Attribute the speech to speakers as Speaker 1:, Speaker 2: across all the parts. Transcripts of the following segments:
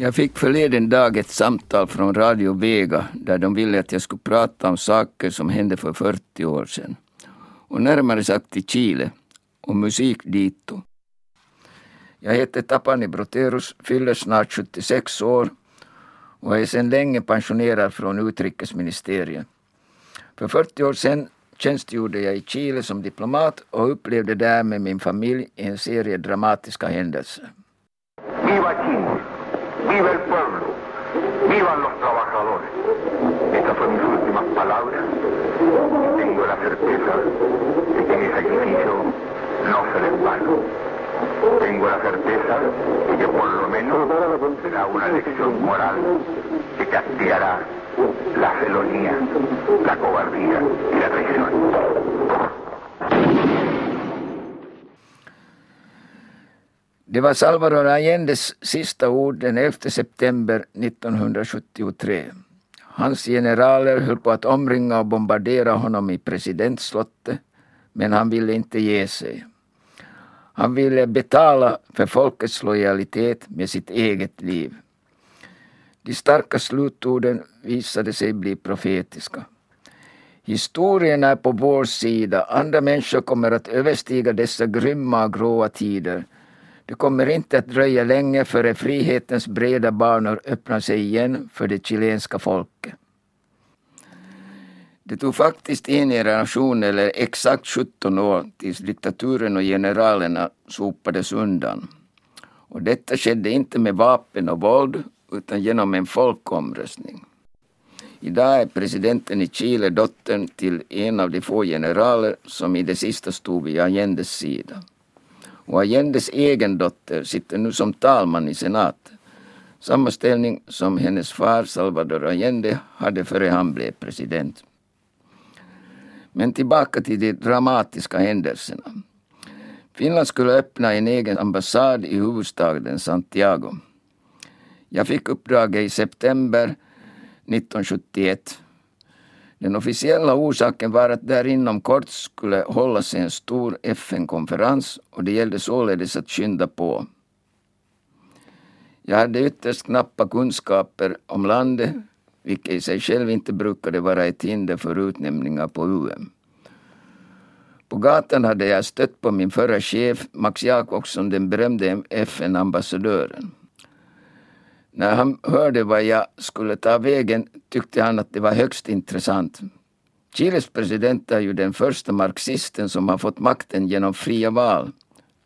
Speaker 1: Jag fick förleden dag ett samtal från Radio Vega där de ville att jag skulle prata om saker som hände för 40 år sedan. Och närmare sagt i Chile, och musik dito. Jag heter Tapani Broterus, fyller snart 76 år och är sedan länge pensionerad från utrikesministeriet. För 40 år sedan tjänstgjorde jag i Chile som diplomat och upplevde där med min familj en serie dramatiska händelser.
Speaker 2: Viva Chile! Viva el pueblo! Viva los trabajadores! Estas son mis últimas palabras. Tengo la certeza de que mi sacrificio no será en vano. Tengo la certeza de que por lo menos será una lección moral que castigará la felonía, la cobardía y la traición.
Speaker 1: Det var Salvador Allendes sista ord den 11 september 1973. Hans generaler höll på att omringa och bombardera honom i presidentslottet, men han ville inte ge sig. Han ville betala för folkets lojalitet med sitt eget liv. De starka slutorden visade sig bli profetiska. Historien är på vår sida, andra människor kommer att överstiga dessa grymma och gråa tider. Det kommer inte att dröja länge före frihetens breda banor öppnar sig igen för det chilenska folket. Det tog faktiskt en generation eller exakt 17 år tills diktaturen och generalerna sopades undan. Och detta skedde inte med vapen och våld utan genom en folkomröstning. Idag är presidenten i Chile dottern till en av de få generaler som i det sista stod vid Allendes sida. Och Allendes egen dotter sitter nu som talman i senaten. Samma ställning som hennes far Salvador Allende hade före han blev president. Men tillbaka till de dramatiska händelserna. Finland skulle öppna en egen ambassad i huvudstaden Santiago. Jag fick uppdraget i september 1971. Den officiella orsaken var att där inom kort skulle hållas en stor FN-konferens och det gällde således att skynda på. Jag hade ytterst knappa kunskaper om landet vilket i sig själv inte brukade vara ett hinder för utnämningar på UM. På gatan hade jag stött på min förra chef Max Jakobsson, den berömde FN-ambassadören. När han hörde vad jag skulle ta vägen tyckte han att det var högst intressant. Chiles president är ju den första marxisten som har fått makten genom fria val,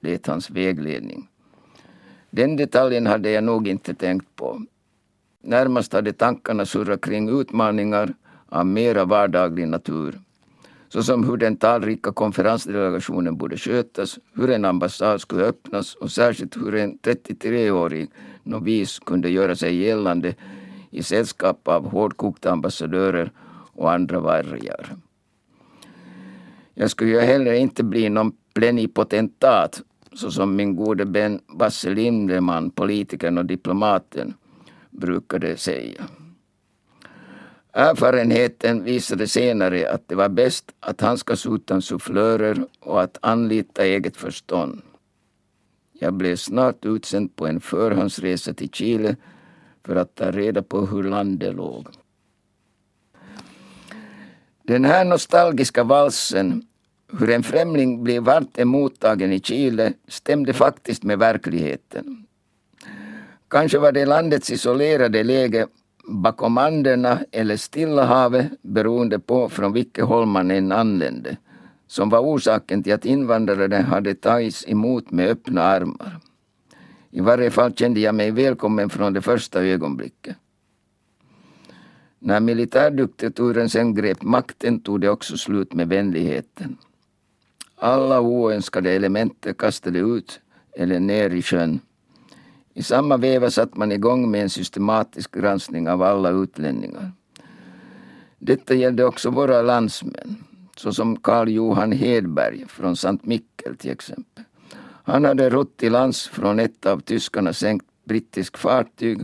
Speaker 1: lät hans vägledning. Den detaljen hade jag nog inte tänkt på. Närmast hade tankarna surrat kring utmaningar av mera vardaglig natur. Såsom hur den talrika konferensdelegationen borde skötas, hur en ambassad skulle öppnas och särskilt hur en 33-årig novis kunde göra sig gällande i sällskap av hårdkokta ambassadörer och andra vargar. Jag skulle ju heller inte bli någon plenipotentat såsom min gode vän Basse Lindeman, politikern och diplomaten, brukade säga. Erfarenheten visade senare att det var bäst att handskas utan sufflörer och att anlita eget förstånd. Jag blev snart utsänd på en förhandsresa till Chile för att ta reda på hur landet låg. Den här nostalgiska valsen, hur en främling blir vart emottagen i Chile, stämde faktiskt med verkligheten. Kanske var det landets isolerade läge bakom Anderna eller Stilla havet beroende på från vilket håll man än anlände som var orsaken till att invandrare hade tagits emot med öppna armar. I varje fall kände jag mig välkommen från det första ögonblicket. När militärdiktaturen sen grep makten tog det också slut med vänligheten. Alla oönskade element kastade ut eller ner i sjön. I samma veva satte man igång med en systematisk granskning av alla utlänningar. Detta gällde också våra landsmän, såsom Karl Johan Hedberg från Sankt Mikkel till exempel. Han hade rott till lands från ett av tyskarna sänkt brittiskt fartyg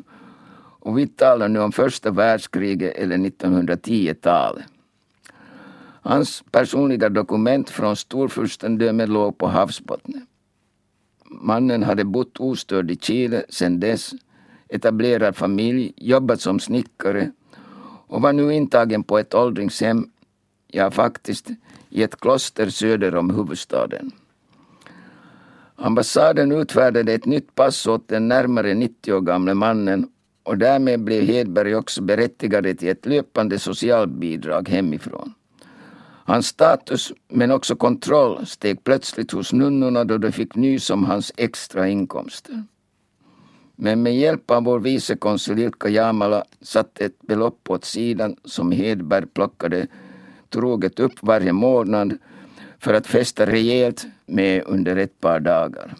Speaker 1: och vi talar nu om första världskriget eller 1910-talet. Hans personliga dokument från storfurstendömet låg på havsbottnen. Mannen hade bott ostörd i Chile sedan dess, etablerad familj, jobbat som snickare och var nu intagen på ett åldringshem, ja faktiskt i ett kloster söder om huvudstaden. Ambassaden utfärdade ett nytt pass åt den närmare 90 år gamle mannen och därmed blev Hedberg också berättigad till ett löpande socialbidrag hemifrån. Hans status, men också kontroll, steg plötsligt hos nunnorna då de fick nys om hans extra inkomster. Men med hjälp av vår vicekonsul Ilkka Jamala satte ett belopp åt sidan som Hedberg plockade troget upp varje månad för att festa rejält med under ett par dagar.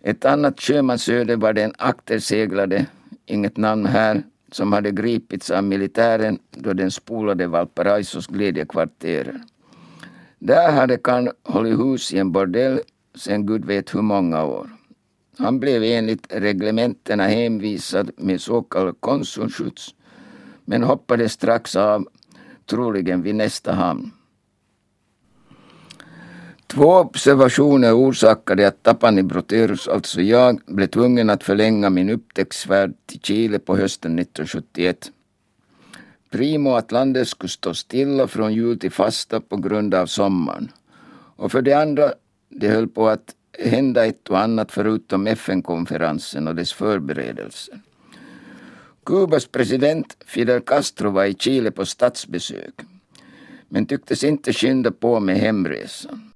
Speaker 1: Ett annat sjömansöde var den akterseglade, inget namn här, som hade gripits av militären då den spolade Valparaisos glädjekvarterer. Där hade Kan hållit hus i en bordell sedan gud vet hur många år. Han blev enligt reglementena hänvisad med så kallad konsulskjuts men hoppade strax av, troligen vid nästa hamn. Två observationer orsakade att Tapani Broterus, alltså jag, blev tvungen att förlänga min upptäcktsfärd till Chile på hösten 1971. Primo att landet skulle stå stilla från jul till fasta på grund av sommaren. Och för det andra, det höll på att hända ett och annat förutom FN-konferensen och dess förberedelser. Kubas president Fidel Castro var i Chile på statsbesök men tycktes inte skynda på med hemresan.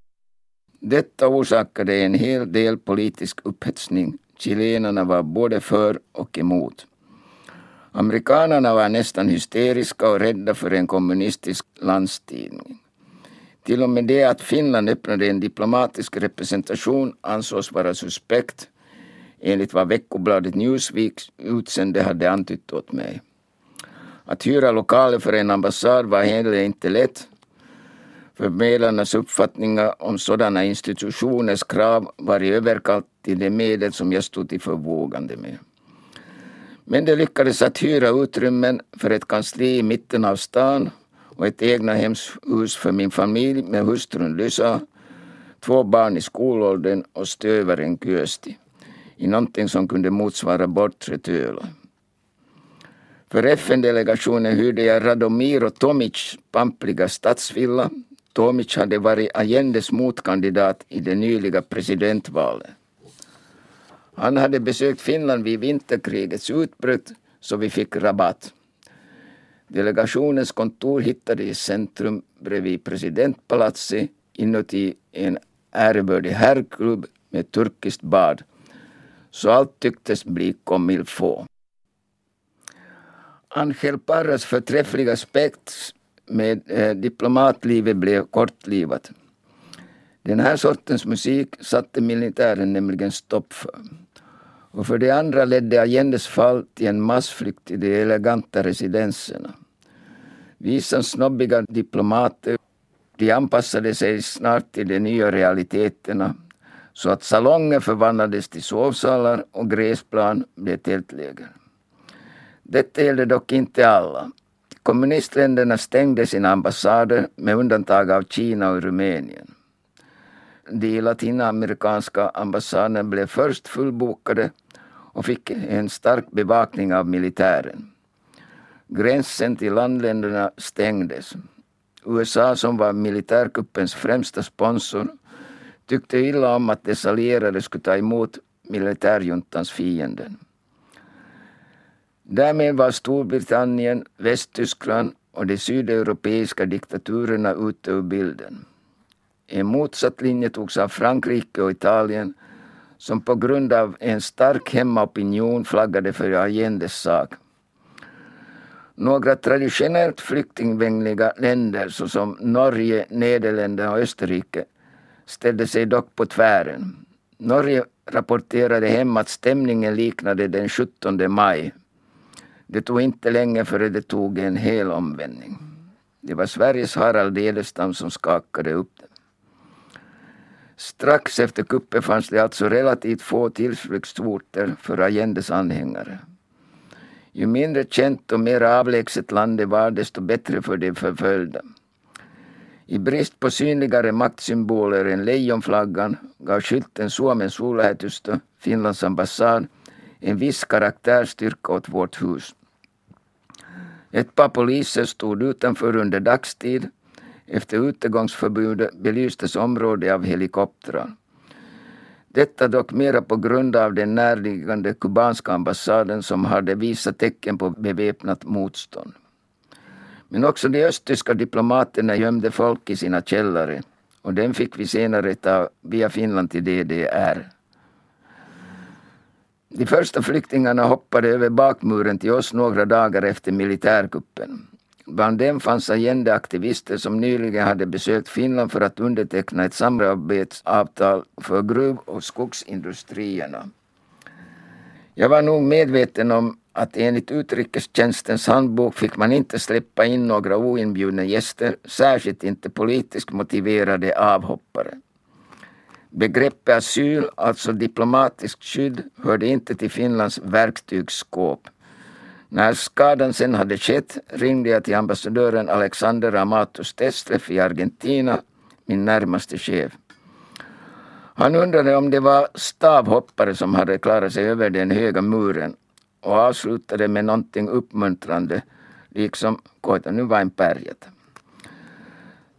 Speaker 1: Detta orsakade en hel del politisk upphetsning. Chilenarna var både för och emot. Amerikanerna var nästan hysteriska och rädda för en kommunistisk landstidning. Till och med det att Finland öppnade en diplomatisk representation ansågs vara suspekt enligt vad veckobladet Newsweek utsände hade antytt åt mig. Att hyra lokaler för en ambassad var heller inte lätt Förmedlarnas uppfattningar om sådana institutioners krav var i överkant till de medel som jag stod till förvågande med. Men det lyckades att hyra utrymmen för ett kansli i mitten av stan och ett egna hemshus för min familj med hustrun Lysa, två barn i skolåldern och stövaren Kyösti i någonting som kunde motsvara bortre Töla. För FN-delegationen hyrde jag Radomiro Tomic pampliga stadsvilla Tomic hade varit Allendes motkandidat i det nyliga presidentvalet. Han hade besökt Finland vid vinterkrigets utbrott så vi fick rabatt. Delegationens kontor hittade i centrum bredvid presidentpalatset inuti en ärevördig herrklubb med turkiskt bad. Så allt tycktes bli comme il faut. Angel Parras förträffliga spets med eh, diplomatlivet blev kortlivat. Den här sortens musik satte militären nämligen stopp för. Och för det andra ledde Allendes fall till en massflykt i de eleganta residenserna. Visans snobbiga diplomater de anpassade sig snart till de nya realiteterna så att salonger förvandlades till sovsalar och gräsplan blev tältläger. Detta gällde dock inte alla. Kommunistländerna stängde sina ambassader med undantag av Kina och Rumänien. De latinamerikanska ambassaderna blev först fullbokade och fick en stark bevakning av militären. Gränsen till landländerna stängdes. USA som var militärkuppens främsta sponsor tyckte illa om att dess allierade skulle ta emot militärjuntans fienden. Därmed var Storbritannien, Västtyskland och de sydeuropeiska diktaturerna ute ur bilden. En motsatt linje togs av Frankrike och Italien som på grund av en stark hemmaopinion flaggade för Allendes sak. Några traditionellt flyktingvänliga länder såsom Norge, Nederländerna och Österrike ställde sig dock på tvären. Norge rapporterade hem att stämningen liknade den 17 maj det tog inte länge före det tog en hel omvändning. Det var Sveriges Harald Edelstam som skakade upp det. Strax efter kuppen fanns det alltså relativt få tillflyktsorter för Allendes anhängare. Ju mindre känt och mer avlägset landet var desto bättre för de förföljda. I brist på synligare maktsymboler än lejonflaggan gav skylten Suomen suurlähetystö, Finlands ambassad, en viss karaktärstyrka åt vårt hus. Ett par poliser stod utanför under dagstid. Efter utegångsförbudet belystes området av helikoptrar. Detta dock mera på grund av den närliggande kubanska ambassaden som hade visat tecken på beväpnat motstånd. Men också de östtyska diplomaterna gömde folk i sina källare och den fick vi senare ta via Finland till DDR. De första flyktingarna hoppade över bakmuren till oss några dagar efter militärkuppen. Bland dem fanns Allende-aktivister som nyligen hade besökt Finland för att underteckna ett samarbetsavtal för gruv och skogsindustrierna. Jag var nog medveten om att enligt utrikestjänstens handbok fick man inte släppa in några oinbjudna gäster, särskilt inte politiskt motiverade avhoppare. Begreppet asyl, alltså diplomatiskt skydd, hörde inte till Finlands verktygsskåp. När skadan sen hade skett ringde jag till ambassadören Alexander Amatus Testref i Argentina, min närmaste chef. Han undrade om det var stavhoppare som hade klarat sig över den höga muren och avslutade med någonting uppmuntrande, liksom koita nu vain pärjätä.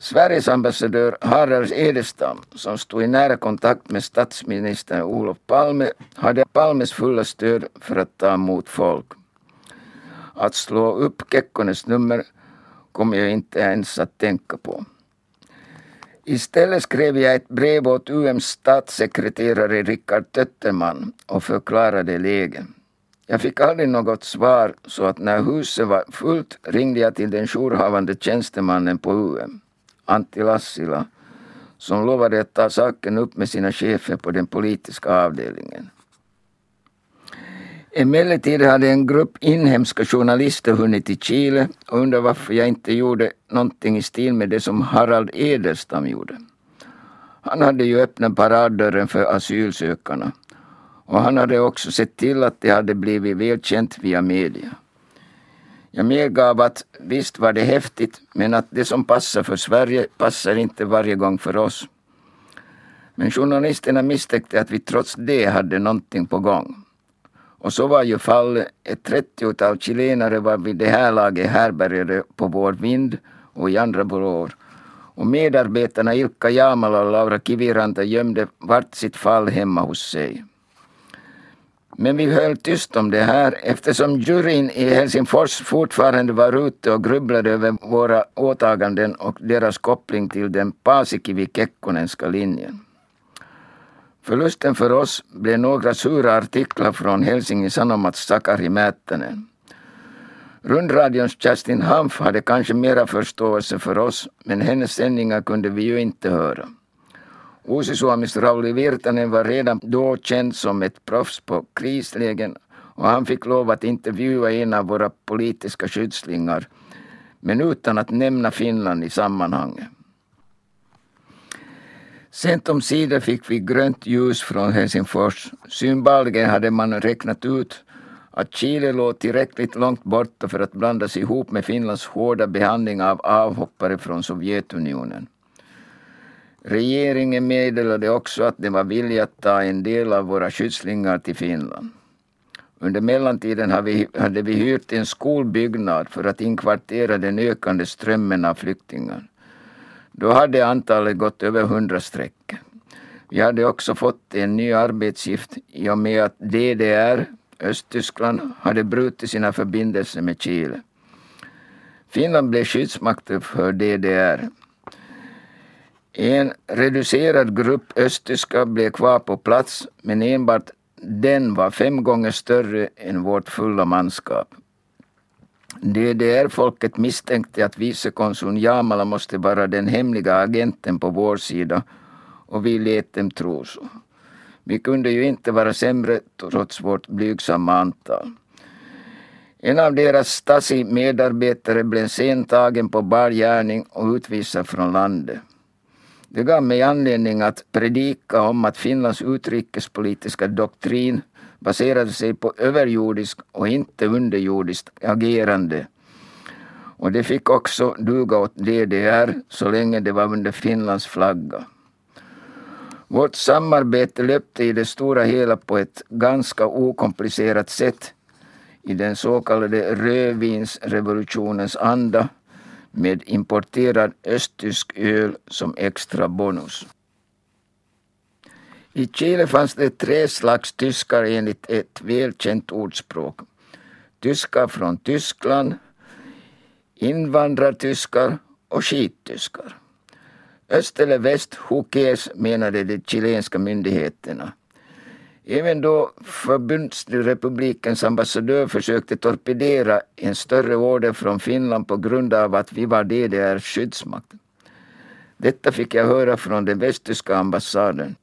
Speaker 1: Sveriges ambassadör Harald Edestam, som stod i nära kontakt med statsminister Olof Palme, hade Palmes fulla stöd för att ta emot folk. Att slå upp Kekkonens nummer kom jag inte ens att tänka på. Istället skrev jag ett brev åt UMs statssekreterare Rickard Tötterman och förklarade läget. Jag fick aldrig något svar så att när huset var fullt ringde jag till den jourhavande tjänstemannen på UM. Antti Lassila, som lovade att ta saken upp med sina chefer på den politiska avdelningen. Emellertid hade en grupp inhemska journalister hunnit till Chile och undrar varför jag inte gjorde någonting i stil med det som Harald Edelstam gjorde. Han hade ju öppnat paraddörren för asylsökarna och han hade också sett till att det hade blivit välkänt via media. Jag medgav att visst var det häftigt, men att det som passar för Sverige passar inte varje gång för oss. Men journalisterna misstänkte att vi trots det hade någonting på gång. Och så var ju fallet. Ett trettiotal chilenare var vid det här laget härbärgade på vår vind och i andra byråer. Och medarbetarna Ilkka Jamala och Laura Kiviranta gömde vart sitt fall hemma hos sig. Men vi höll tyst om det här eftersom juryn i Helsingfors fortfarande var ute och grubblade över våra åtaganden och deras koppling till den Paasikivi-Kekkonenska linjen. Förlusten för oss blev några sura artiklar från Helsingin Sanomats Sakari Määttänen. Rundradions Kerstin Hanf hade kanske mera förståelse för oss, men hennes sändningar kunde vi ju inte höra. Uusisuomis Rauli Virtanen var redan då känd som ett proffs på krislägen och han fick lov att intervjua en av våra politiska skyddslingar, men utan att nämna Finland i sammanhanget. Sent om sidor fick vi grönt ljus från Helsingfors. Synbarligen hade man räknat ut att Chile låg tillräckligt långt borta för att blandas ihop med Finlands hårda behandling av avhoppare från Sovjetunionen. Regeringen meddelade också att den var villig att ta en del av våra skyddslingar till Finland. Under mellantiden hade vi hyrt en skolbyggnad för att inkvartera den ökande strömmen av flyktingar. Då hade antalet gått över hundra streck. Vi hade också fått en ny arbetsgift i och med att DDR, Östtyskland, hade brutit sina förbindelser med Chile. Finland blev skyddsmakt för DDR. En reducerad grupp östtyskar blev kvar på plats men enbart den var fem gånger större än vårt fulla manskap. DDR-folket misstänkte att vicekonsuln Jamala måste vara den hemliga agenten på vår sida och vi lät dem tro så. Vi kunde ju inte vara sämre trots vårt blygsamma antal. En av deras Stasi-medarbetare blev sen tagen på bar gärning och utvisad från landet. Det gav mig anledning att predika om att Finlands utrikespolitiska doktrin baserade sig på överjordiskt och inte underjordiskt agerande. Och det fick också duga åt DDR så länge det var under Finlands flagga. Vårt samarbete löpte i det stora hela på ett ganska okomplicerat sätt i den så kallade rödvinsrevolutionens anda med importerad östtysk öl som extra bonus. I Chile fanns det tre slags tyskar enligt ett välkänt ordspråk. Tyskar från Tyskland, invandrartyskar och skittyskar. Öst eller väst, who cares, menade de chilenska myndigheterna. Även då förbundsrepublikens ambassadör försökte torpedera en större order från Finland på grund av att vi var DDRs skyddsmakt. Detta fick jag höra från den västtyska ambassaden.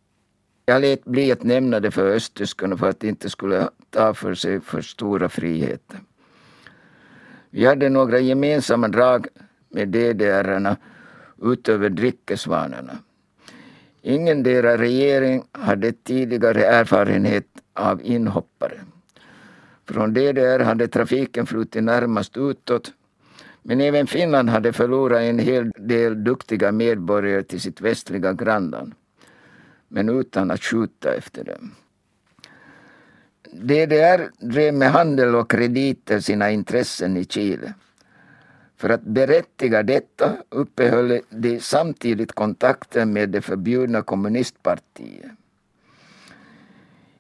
Speaker 1: Jag lät bli att nämna det för östtyskarna för att de inte skulle ta för sig för stora friheter. Vi hade några gemensamma drag med DDR-arna utöver drickesvanorna. Ingen deras regering hade tidigare erfarenhet av inhoppare. Från DDR hade trafiken flutit närmast utåt men även Finland hade förlorat en hel del duktiga medborgare till sitt västliga grannland. Men utan att skjuta efter dem. DDR drev med handel och krediter sina intressen i Chile. För att berättiga detta uppehöll de samtidigt kontakten med det förbjudna kommunistpartiet.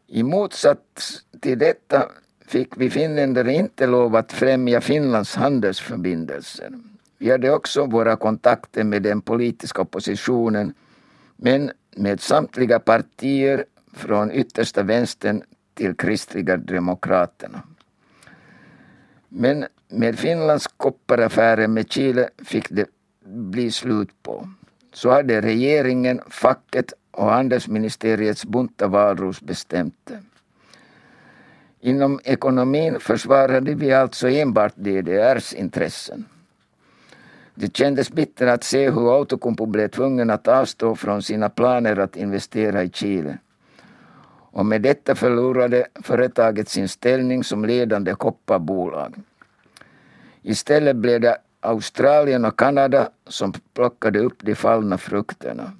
Speaker 1: I motsats till detta fick vi finländare inte lov att främja Finlands handelsförbindelser. Vi hade också våra kontakter med den politiska oppositionen men med samtliga partier från yttersta vänstern till kristliga demokraterna. Men med Finlands kopparaffärer med Chile fick det bli slut på. Så hade regeringen, facket och handelsministeriets bunta valros bestämt det. Inom ekonomin försvarade vi alltså enbart DDRs intressen. Det kändes bittert att se hur Outokumpu blev tvungen att avstå från sina planer att investera i Chile. Och med detta förlorade företaget sin ställning som ledande kopparbolag. Istället blev det Australien och Kanada som plockade upp de fallna frukterna.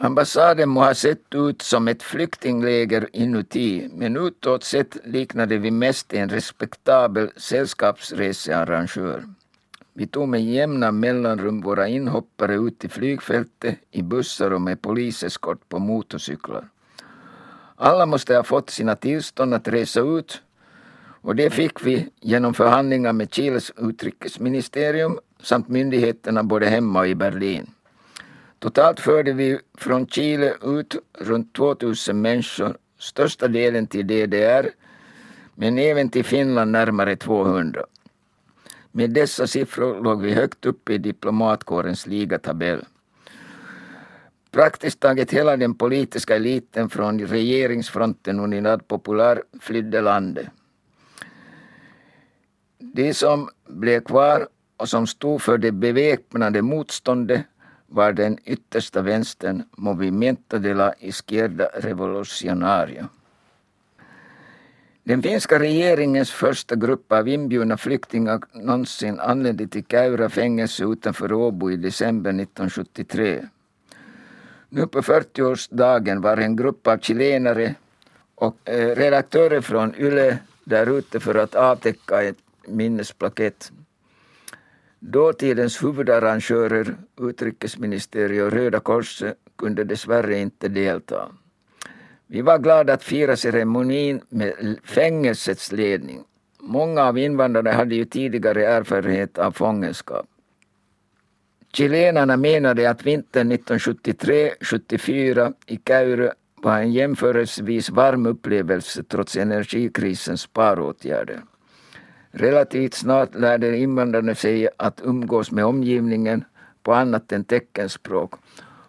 Speaker 1: Ambassaden må ha sett ut som ett flyktingläger inuti men utåt sett liknade vi mest en respektabel sällskapsresearrangör. Vi tog med jämna mellanrum våra inhoppare ut till flygfältet i bussar och med poliseskort på motorcyklar. Alla måste ha fått sina tillstånd att resa ut och det fick vi genom förhandlingar med Chiles utrikesministerium samt myndigheterna både hemma och i Berlin. Totalt förde vi från Chile ut runt 2000 människor, största delen till DDR, men även till Finland närmare 200. Med dessa siffror låg vi högt upp i diplomatkårens ligatabell. Praktiskt taget hela den politiska eliten från regeringsfronten Unidad Popular flydde landet. De som blev kvar och som stod för det beväpnade motståndet var den yttersta vänstern Movimento de la Izquierda Revolucionaria. Den finska regeringens första grupp av inbjudna flyktingar någonsin anlände till Käura fängelse utanför Åbo i december 1973. Nu på 40-årsdagen var en grupp av chilenare och eh, redaktörer från YLE där ute för att avtäcka ett minnesplakett. Dåtidens huvudarrangörer, utrikesministeriet och Röda Korset kunde dessvärre inte delta. Vi var glada att fira ceremonin med fängelsets ledning. Många av invandrarna hade ju tidigare erfarenhet av fångenskap. Chilenarna menade att vintern 1973-74 i Kauru var en jämförelsevis varm upplevelse trots energikrisens sparåtgärder. Relativt snart lärde invandrarna sig att umgås med omgivningen på annat än teckenspråk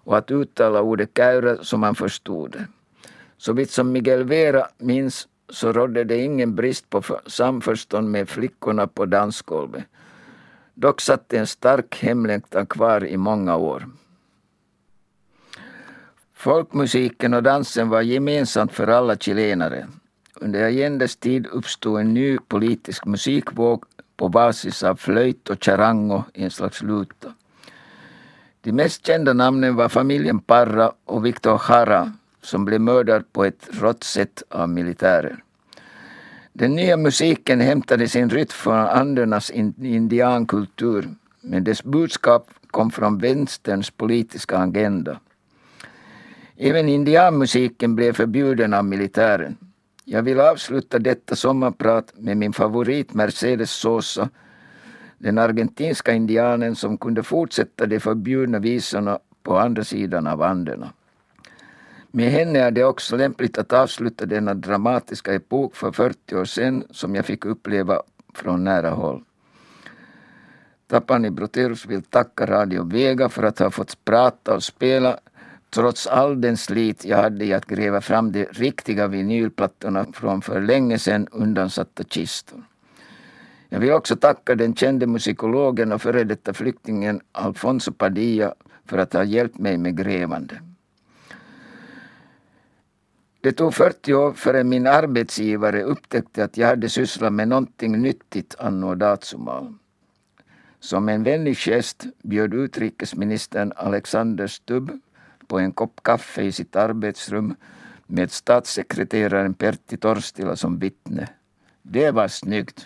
Speaker 1: och att uttala ordet kära som man förstod det. Så vitt som Miguel Vera minns så rådde det ingen brist på samförstånd med flickorna på dansgolvet. Dock satt en stark hemlängtan kvar i många år. Folkmusiken och dansen var gemensamt för alla chilenare. Under Allendes tid uppstod en ny politisk musikvåg på basis av flöjt och charango i en slags luta. De mest kända namnen var familjen Parra och Victor Jara som blev mördad på ett rått sätt av militärer. Den nya musiken hämtade sin rytm från andernas indiankultur men dess budskap kom från vänsterns politiska agenda. Även indianmusiken blev förbjuden av militären. Jag vill avsluta detta sommarprat med min favorit Mercedes Sosa, den argentinska indianen som kunde fortsätta de förbjudna visorna på andra sidan av Anderna. Med henne är det också lämpligt att avsluta denna dramatiska epok för 40 år sedan som jag fick uppleva från nära håll. Tapani Broterus vill tacka Radio Vega för att ha fått prata och spela trots all den slit jag hade i att gräva fram de riktiga vinylplattorna från för länge sedan undansatta kistor. Jag vill också tacka den kände musikologen och före detta flyktingen Alfonso Padilla för att ha hjälpt mig med grävande. Det tog 40 år förrän min arbetsgivare upptäckte att jag hade sysslat med någonting nyttigt anno datsumal. Som en vänlig gest bjöd utrikesministern Alexander Stubb på en kopp kaffe i sitt arbetsrum med statssekreteraren Pertti Torstila som vittne. Det var snyggt.